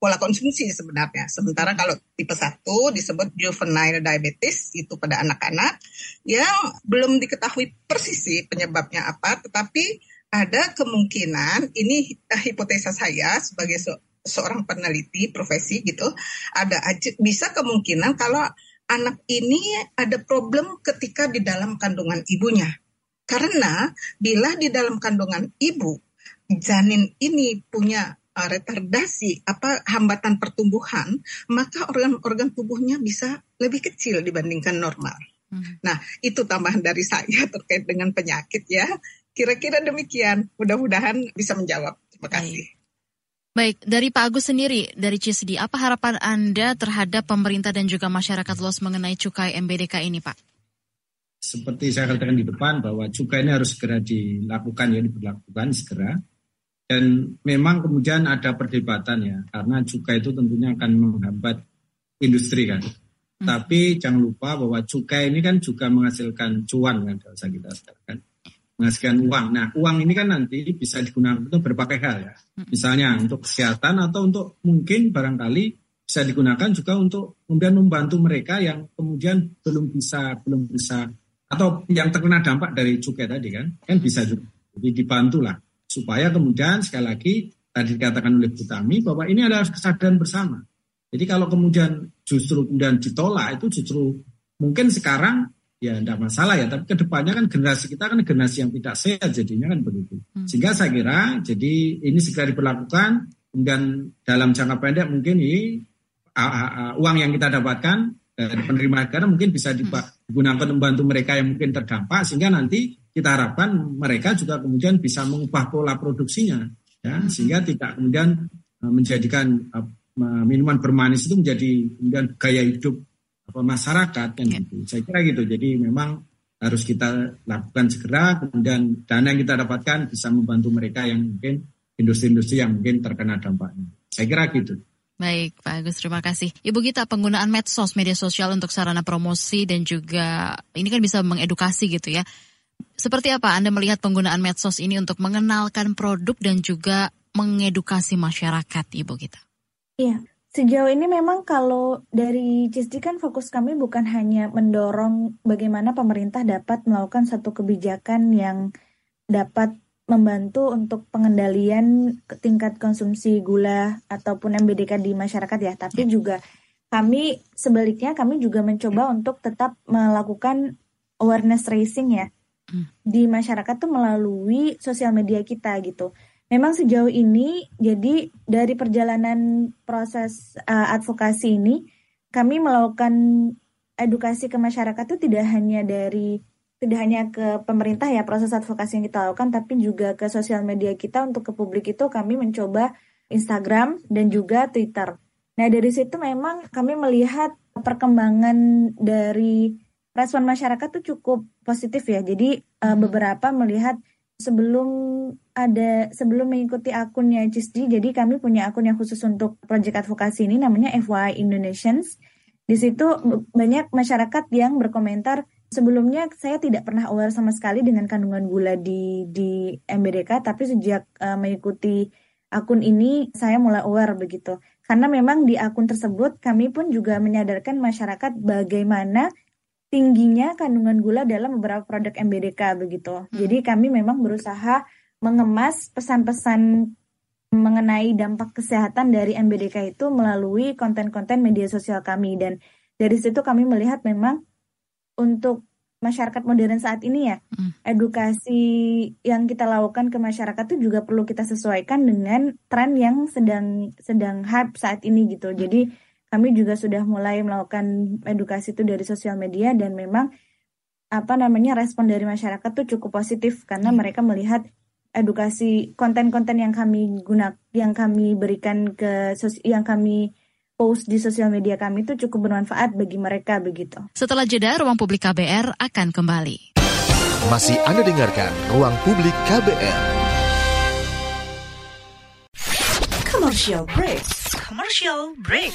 pola konsumsi sebenarnya. Sementara kalau tipe 1 disebut juvenile diabetes itu pada anak-anak yang belum diketahui persis sih penyebabnya apa, tetapi ada kemungkinan ini uh, hipotesa saya sebagai se seorang peneliti profesi gitu ada bisa kemungkinan kalau anak ini ada problem ketika di dalam kandungan ibunya karena bila di dalam kandungan ibu janin ini punya retardasi apa hambatan pertumbuhan maka organ-organ tubuhnya bisa lebih kecil dibandingkan normal. Hmm. Nah, itu tambahan dari saya terkait dengan penyakit ya. Kira-kira demikian. Mudah-mudahan bisa menjawab. Terima kasih. Baik. dari Pak Agus sendiri, dari CSD, apa harapan Anda terhadap pemerintah dan juga masyarakat luas mengenai cukai MBDK ini, Pak? Seperti saya katakan di depan bahwa cukai ini harus segera dilakukan ya, diberlakukan segera. Dan memang kemudian ada perdebatan ya, karena cukai itu tentunya akan menghambat industri kan. Hmm. Tapi jangan lupa bahwa cukai ini kan juga menghasilkan cuan kan, kalau kita sekarang kan menghasilkan uang. Nah, uang ini kan nanti bisa digunakan untuk berbagai hal ya. Misalnya untuk kesehatan atau untuk mungkin barangkali bisa digunakan juga untuk kemudian membantu mereka yang kemudian belum bisa belum bisa atau yang terkena dampak dari cukai tadi kan kan bisa juga. Jadi dibantulah supaya kemudian sekali lagi tadi dikatakan oleh Butami bahwa ini adalah kesadaran bersama. Jadi kalau kemudian justru kemudian ditolak itu justru mungkin sekarang ya tidak masalah ya tapi ke depannya kan generasi kita kan generasi yang tidak sehat jadinya kan begitu hmm. sehingga saya kira jadi ini segera diperlakukan kemudian dalam jangka pendek mungkin ini uang yang kita dapatkan dari penerima negara mungkin bisa hmm. digunakan membantu mereka yang mungkin terdampak sehingga nanti kita harapkan mereka juga kemudian bisa mengubah pola produksinya ya hmm. sehingga tidak kemudian e, menjadikan e, minuman bermanis itu menjadi kemudian gaya hidup apa masyarakat kan ya. gitu. Saya kira gitu. Jadi memang harus kita lakukan segera kemudian dana yang kita dapatkan bisa membantu mereka yang mungkin industri-industri yang mungkin terkena dampaknya. Saya kira gitu. Baik, Pak Agus, terima kasih. Ibu kita penggunaan medsos, media sosial untuk sarana promosi dan juga ini kan bisa mengedukasi gitu ya. Seperti apa Anda melihat penggunaan medsos ini untuk mengenalkan produk dan juga mengedukasi masyarakat, Ibu kita? Iya, Sejauh ini memang kalau dari CISD kan fokus kami bukan hanya mendorong bagaimana pemerintah dapat melakukan satu kebijakan yang dapat membantu untuk pengendalian tingkat konsumsi gula ataupun MBDK di masyarakat ya, tapi juga kami sebaliknya kami juga mencoba untuk tetap melakukan awareness raising ya. Di masyarakat tuh melalui sosial media kita gitu. Memang sejauh ini, jadi dari perjalanan proses uh, advokasi ini, kami melakukan edukasi ke masyarakat itu tidak hanya dari tidak hanya ke pemerintah ya proses advokasi yang kita lakukan, tapi juga ke sosial media kita untuk ke publik itu kami mencoba Instagram dan juga Twitter. Nah dari situ memang kami melihat perkembangan dari respon masyarakat itu cukup positif ya. Jadi uh, beberapa melihat sebelum ada sebelum mengikuti akunnya CISD, jadi kami punya akun yang khusus untuk proyek advokasi ini namanya FYI Indonesians. Di situ banyak masyarakat yang berkomentar sebelumnya saya tidak pernah aware sama sekali dengan kandungan gula di di MBDK, tapi sejak uh, mengikuti akun ini saya mulai aware begitu. Karena memang di akun tersebut kami pun juga menyadarkan masyarakat bagaimana tingginya kandungan gula dalam beberapa produk MBDK begitu. Hmm. Jadi kami memang berusaha mengemas pesan-pesan mengenai dampak kesehatan dari MBDK itu melalui konten-konten media sosial kami dan dari situ kami melihat memang untuk masyarakat modern saat ini ya hmm. edukasi yang kita lakukan ke masyarakat itu juga perlu kita sesuaikan dengan tren yang sedang sedang hype saat ini gitu. Hmm. Jadi kami juga sudah mulai melakukan edukasi itu dari sosial media dan memang apa namanya respon dari masyarakat tuh cukup positif karena hmm. mereka melihat edukasi konten-konten yang kami guna yang kami berikan ke yang kami post di sosial media kami itu cukup bermanfaat bagi mereka begitu. Setelah jeda, Ruang Publik KBR akan kembali. Masih Anda dengarkan Ruang Publik KBR. Commercial break. Commercial break.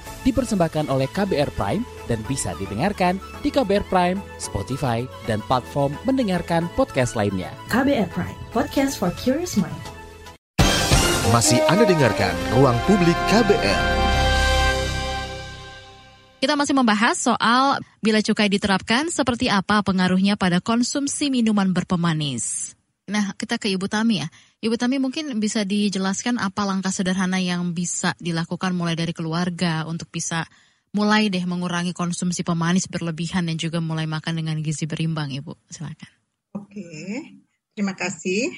Dipersembahkan oleh KBR Prime dan bisa didengarkan di KBR Prime, Spotify, dan platform mendengarkan podcast lainnya. KBR Prime, podcast for curious mind. Masih Anda dengarkan Ruang Publik KBR. Kita masih membahas soal bila cukai diterapkan seperti apa pengaruhnya pada konsumsi minuman berpemanis. Nah, kita ke Ibu Tami ya. Ibu Tami mungkin bisa dijelaskan apa langkah sederhana yang bisa dilakukan mulai dari keluarga untuk bisa mulai deh mengurangi konsumsi pemanis berlebihan dan juga mulai makan dengan gizi berimbang, Ibu. Silakan. Oke, terima kasih.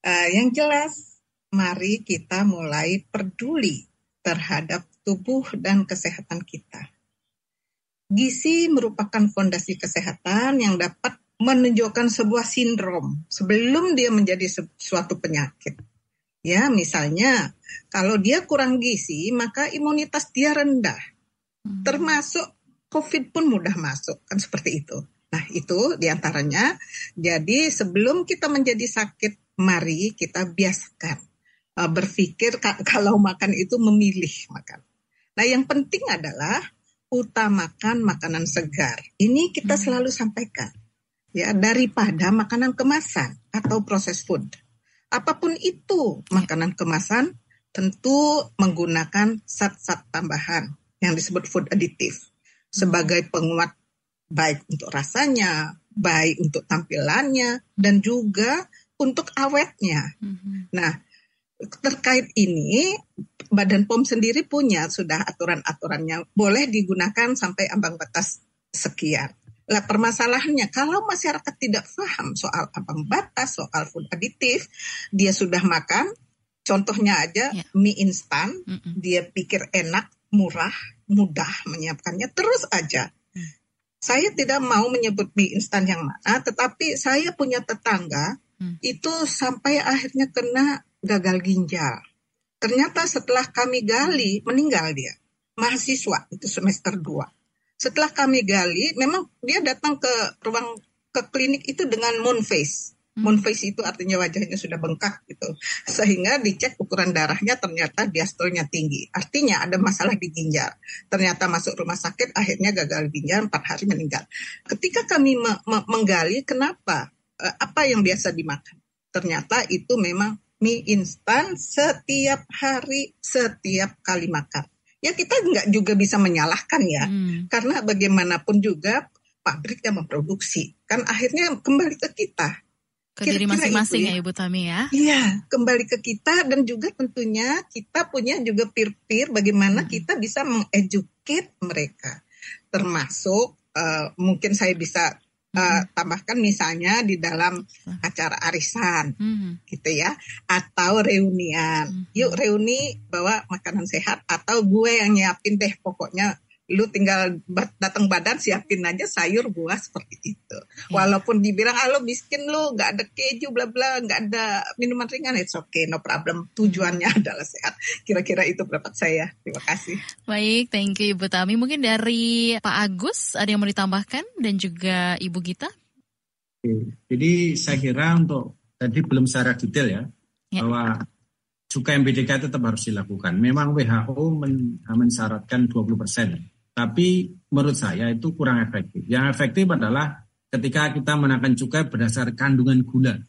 Uh, yang jelas, mari kita mulai peduli terhadap tubuh dan kesehatan kita. Gizi merupakan fondasi kesehatan yang dapat menunjukkan sebuah sindrom sebelum dia menjadi suatu penyakit. Ya, misalnya kalau dia kurang gizi, maka imunitas dia rendah. Hmm. Termasuk COVID pun mudah masuk, kan seperti itu. Nah, itu di antaranya. Jadi sebelum kita menjadi sakit, mari kita biasakan uh, berpikir kalau makan itu memilih makan. Nah, yang penting adalah utamakan makanan segar. Ini kita hmm. selalu sampaikan ya daripada makanan kemasan atau proses food. Apa pun itu makanan kemasan tentu menggunakan zat-zat tambahan yang disebut food additive sebagai penguat baik untuk rasanya, baik untuk tampilannya dan juga untuk awetnya. Mm-hmm. Nah, terkait ini Badan POM sendiri punya sudah aturan-aturannya boleh digunakan sampai ambang batas sekian. Lah permasalahannya kalau masyarakat tidak paham soal ambang batas, soal food aditif, dia sudah makan, contohnya aja yeah. mie instan, mm -mm. dia pikir enak, murah, mudah menyiapkannya, terus aja. Mm. Saya tidak mau menyebut mie instan yang mana, tetapi saya punya tetangga mm. itu sampai akhirnya kena gagal ginjal. Ternyata setelah kami gali, meninggal dia. Mahasiswa, itu semester 2 setelah kami gali, memang dia datang ke ruang ke klinik itu dengan moon face. Hmm. Moon face itu artinya wajahnya sudah bengkak gitu. Sehingga dicek ukuran darahnya ternyata diastolnya tinggi. Artinya ada masalah di ginjal. Ternyata masuk rumah sakit akhirnya gagal ginjal empat hari meninggal. Ketika kami me me menggali kenapa eh, apa yang biasa dimakan. Ternyata itu memang mie instan setiap hari setiap kali makan ya kita nggak juga bisa menyalahkan ya hmm. karena bagaimanapun juga pabrik yang memproduksi kan akhirnya kembali ke kita ke diri masing-masing ya. ya Ibu Tami ya. Iya, kembali ke kita dan juga tentunya kita punya juga peer-peer bagaimana hmm. kita bisa mengeducate mereka. Termasuk uh, mungkin saya bisa uh, tambahkan misalnya di dalam acara arisan hmm. gitu ya atau reunian. Hmm. Yuk reuni bawa makanan sehat atau gue yang nyiapin deh pokoknya lu tinggal datang badan siapin aja sayur buah seperti itu. Hmm. Walaupun dibilang ah lo miskin lu nggak ada keju bla bla nggak ada minuman ringan it's okay no problem. Tujuannya hmm. adalah sehat. Kira-kira itu pendapat saya. Terima kasih. Baik, thank you Ibu Tami. Mungkin dari Pak Agus ada yang mau ditambahkan dan juga Ibu Gita. Jadi saya kira untuk tadi belum secara detail ya, ya. bahwa cukai MBDK tetap harus dilakukan. Memang WHO men mensyaratkan 20 persen tapi menurut saya itu kurang efektif. Yang efektif adalah ketika kita menaikkan cukai berdasar kandungan gula.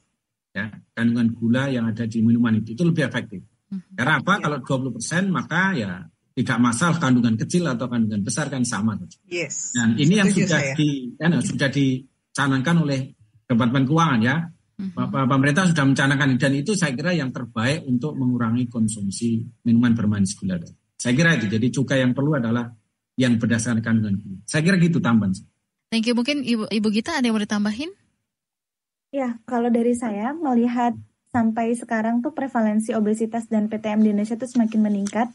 Ya, kandungan gula yang ada di minuman itu itu lebih efektif. Hmm. Karena apa? Ya. Kalau 20% maka ya tidak masalah kandungan kecil atau kandungan besar kan sama Yes. Dan ini yang sudah saya. di ya, sudah dicanangkan oleh Departemen Keuangan ya. Hmm. Pemerintah sudah mencanangkan dan itu saya kira yang terbaik untuk mengurangi konsumsi minuman bermanis gula. Saya kira itu. Jadi cukai yang perlu adalah yang berdasarkan kandungan gula. Saya kira gitu tambahan. Thank you. Mungkin Ibu, Ibu Gita ada yang mau ditambahin? Ya, kalau dari saya melihat sampai sekarang tuh prevalensi obesitas dan PTM di Indonesia tuh semakin meningkat.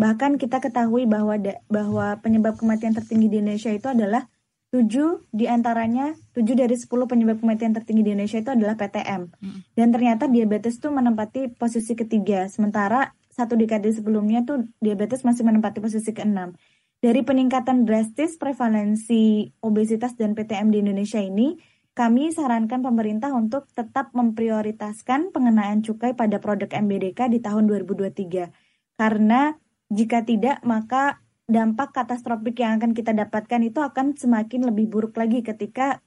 Bahkan kita ketahui bahwa da, bahwa penyebab kematian tertinggi di Indonesia itu adalah 7 di antaranya 7 dari 10 penyebab kematian tertinggi di Indonesia itu adalah PTM. Dan ternyata diabetes tuh menempati posisi ketiga. Sementara satu dekade sebelumnya tuh diabetes masih menempati posisi keenam. Dari peningkatan drastis prevalensi obesitas dan PTM di Indonesia ini, kami sarankan pemerintah untuk tetap memprioritaskan pengenaan cukai pada produk MBDK di tahun 2023. Karena jika tidak, maka dampak katastrofik yang akan kita dapatkan itu akan semakin lebih buruk lagi ketika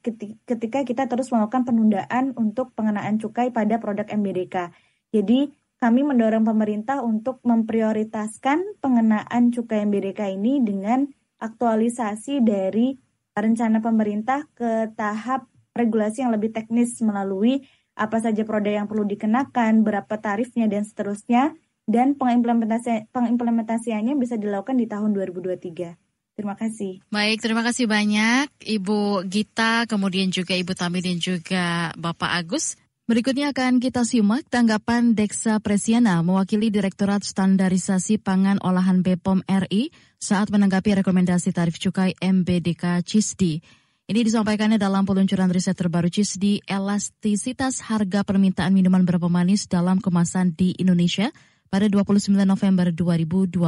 ketika kita terus melakukan penundaan untuk pengenaan cukai pada produk MBDK. Jadi kami mendorong pemerintah untuk memprioritaskan pengenaan cukai MBDK ini dengan aktualisasi dari rencana pemerintah ke tahap regulasi yang lebih teknis melalui apa saja produk yang perlu dikenakan, berapa tarifnya dan seterusnya dan pengimplementasi pengimplementasiannya bisa dilakukan di tahun 2023. Terima kasih. Baik, terima kasih banyak Ibu Gita, kemudian juga Ibu Tami dan juga Bapak Agus. Berikutnya akan kita simak tanggapan Deksa Presiana mewakili Direktorat Standarisasi Pangan Olahan BPOM RI saat menanggapi rekomendasi tarif cukai MBDK CISDI. Ini disampaikannya dalam peluncuran riset terbaru CISDI elastisitas harga permintaan minuman berpemanis dalam kemasan di Indonesia pada 29 November 2022.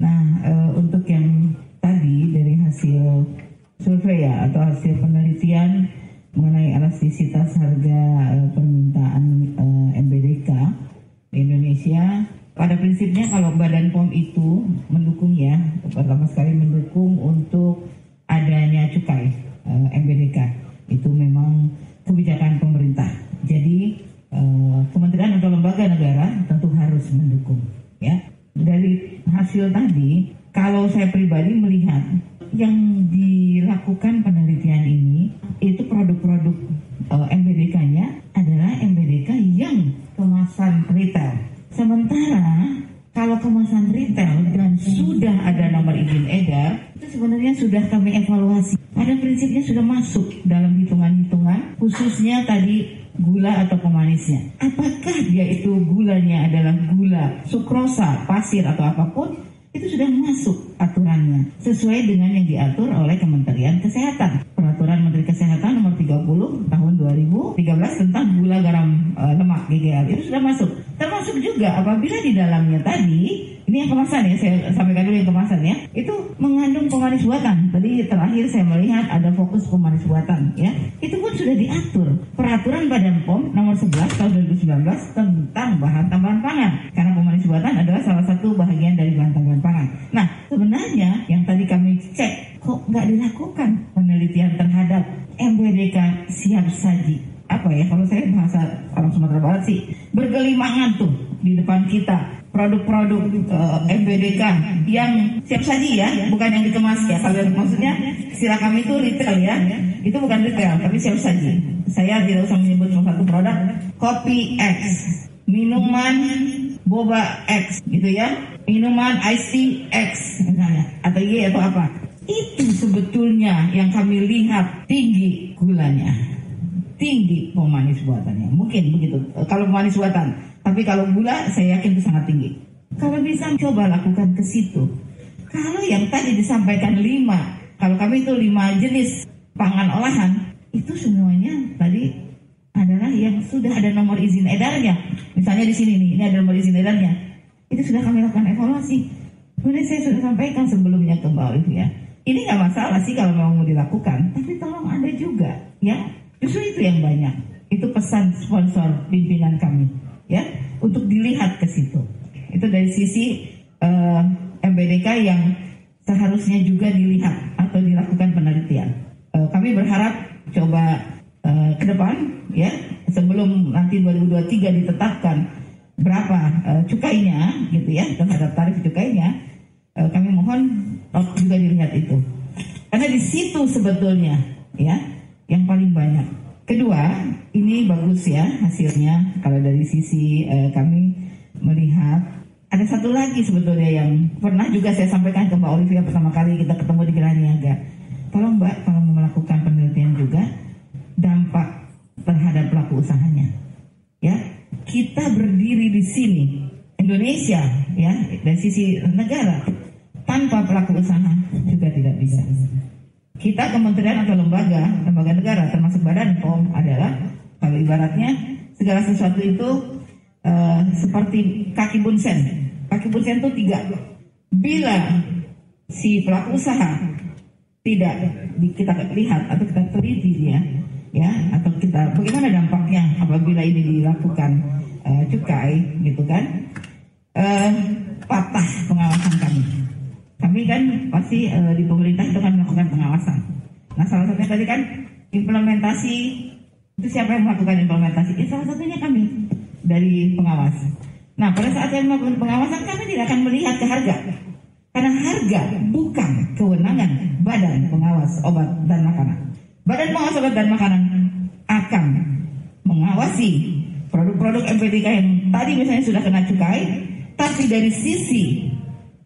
Nah, e, untuk yang tadi dari hasil survei ya atau hasil penelitian mengenai elastisitas harga uh, permintaan eh, MBDK Indonesia. Pada prinsipnya kalau Badan POM itu mendukung ya, pertama sekali mendukung untuk adanya cukai eh, MBDK. Itu memang kebijakan pemerintah. Jadi kementerian atau lembaga negara tentu harus mendukung ya. Dari hasil tadi, kalau saya pribadi melihat yang dilakukan penelitian ini itu produk-produk uh, MBDK-nya adalah MBDK yang kemasan retail. Sementara kalau kemasan retail dan sudah ada nomor izin edar, itu sebenarnya sudah kami evaluasi. Pada prinsipnya sudah masuk dalam hitungan-hitungan, khususnya tadi gula atau pemanisnya. Apakah dia itu gulanya adalah gula sukrosa, pasir atau apa pun, itu sudah masuk aturannya sesuai dengan yang diatur oleh Kementerian Kesehatan. Peraturan Menteri Kesehatan nomor 30 tahun 2013 tentang gula garam e, lemak GGL itu sudah masuk. Termasuk juga apabila di dalamnya tadi ini yang kemasan ya, saya sampaikan dulu yang kemasan ya. Itu mengandung pemanis buatan. Tadi terakhir saya melihat ada fokus pemanis buatan ya. Itu pun sudah diatur. Peraturan Badan POM nomor 11 tahun 2019 tentang bahan tambahan pangan. Karena pemanis buatan adalah salah satu bagian dari bahan tambahan pangan. Nah, sebenarnya yang tadi kami cek kok nggak dilakukan penelitian terhadap MBDK siap saji apa ya kalau saya bahasa orang Sumatera Barat sih bergelimangan tuh di depan kita produk-produk uh, MBDK yang siap saji ya, bukan yang dikemas ya. Kalau maksudnya istilah kami itu retail ya, itu bukan retail tapi siap saji. Saya tidak usah menyebut salah satu produk, kopi X, minuman boba X gitu ya, minuman ice X misalnya, atau Y atau apa. Itu sebetulnya yang kami lihat tinggi gulanya, tinggi pemanis buatannya. Mungkin begitu. Kalau pemanis buatan, tapi kalau gula saya yakin itu sangat tinggi. Kalau bisa coba lakukan ke situ. Kalau yang tadi disampaikan lima, kalau kami itu lima jenis pangan olahan, itu semuanya tadi adalah yang sudah ada nomor izin edarnya. Misalnya di sini nih, ini ada nomor izin edarnya. Itu sudah kami lakukan evaluasi. Kemudian saya sudah sampaikan sebelumnya ke Mbak Olivia. Ini nggak masalah sih kalau mau dilakukan, tapi tolong ada juga, ya. Justru itu yang banyak. Itu pesan sponsor pimpinan kami ya untuk dilihat ke situ. Itu dari sisi uh, eh, MBDK yang seharusnya juga dilihat atau dilakukan penelitian. Uh, kami berharap coba uh, ke depan ya sebelum nanti 2023 ditetapkan berapa uh, cukainya gitu ya terhadap tarif cukainya uh, kami mohon juga dilihat itu karena di situ sebetulnya ya yang paling banyak Kedua, ini bagus ya hasilnya kalau dari sisi eh, kami melihat ada satu lagi sebetulnya yang pernah juga saya sampaikan ke Mbak Olivia pertama kali kita ketemu di Geraha Niaga. Tolong Mbak kalau melakukan penelitian juga dampak terhadap pelaku usahanya. Ya, kita berdiri di sini Indonesia ya dari sisi negara tanpa pelaku usaha juga tidak bisa. Kita kementerian atau lembaga, lembaga negara termasuk badan POM adalah kalau ibaratnya segala sesuatu itu uh, seperti kaki bunsen. Kaki bunsen itu tiga. Bila si pelaku usaha tidak kita lihat atau kita teliti dia, ya atau kita bagaimana dampaknya apabila ini dilakukan uh, cukai gitu kan uh, patah pengawasan kami kami kan pasti uh, di pemerintah itu kan melakukan pengawasan. Nah salah satunya tadi kan implementasi itu siapa yang melakukan implementasi? Ya, salah satunya kami dari pengawas. Nah pada saat saya melakukan pengawasan kami tidak akan melihat ke harga. Karena harga bukan kewenangan badan pengawas obat dan makanan. Badan pengawas obat dan makanan akan mengawasi produk-produk MPDK yang tadi misalnya sudah kena cukai, tapi dari sisi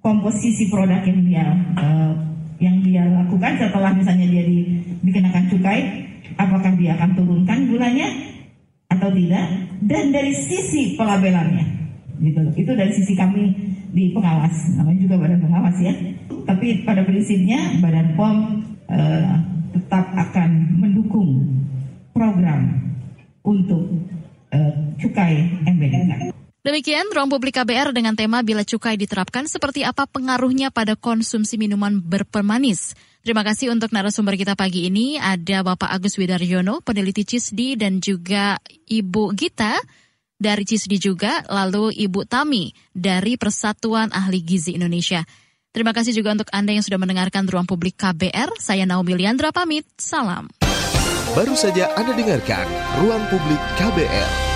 komposisi produk yang dia uh, yang dia lakukan setelah misalnya dia di, dikenakan cukai, apakah dia akan turunkan gulanya atau tidak? Dan dari sisi pelabelannya, gitu. Itu dari sisi kami di pengawas, namanya juga badan pengawas ya. Tapi pada prinsipnya badan POM uh, tetap akan mendukung program untuk uh, cukai MBDK. Demikian ruang publik KBR dengan tema bila cukai diterapkan seperti apa pengaruhnya pada konsumsi minuman berpemanis. Terima kasih untuk narasumber kita pagi ini ada Bapak Agus Widaryono, peneliti CISDI dan juga Ibu Gita dari CISDI juga, lalu Ibu Tami dari Persatuan Ahli Gizi Indonesia. Terima kasih juga untuk Anda yang sudah mendengarkan ruang publik KBR. Saya Naomi Liandra pamit. Salam. Baru saja Anda dengarkan ruang publik KBR.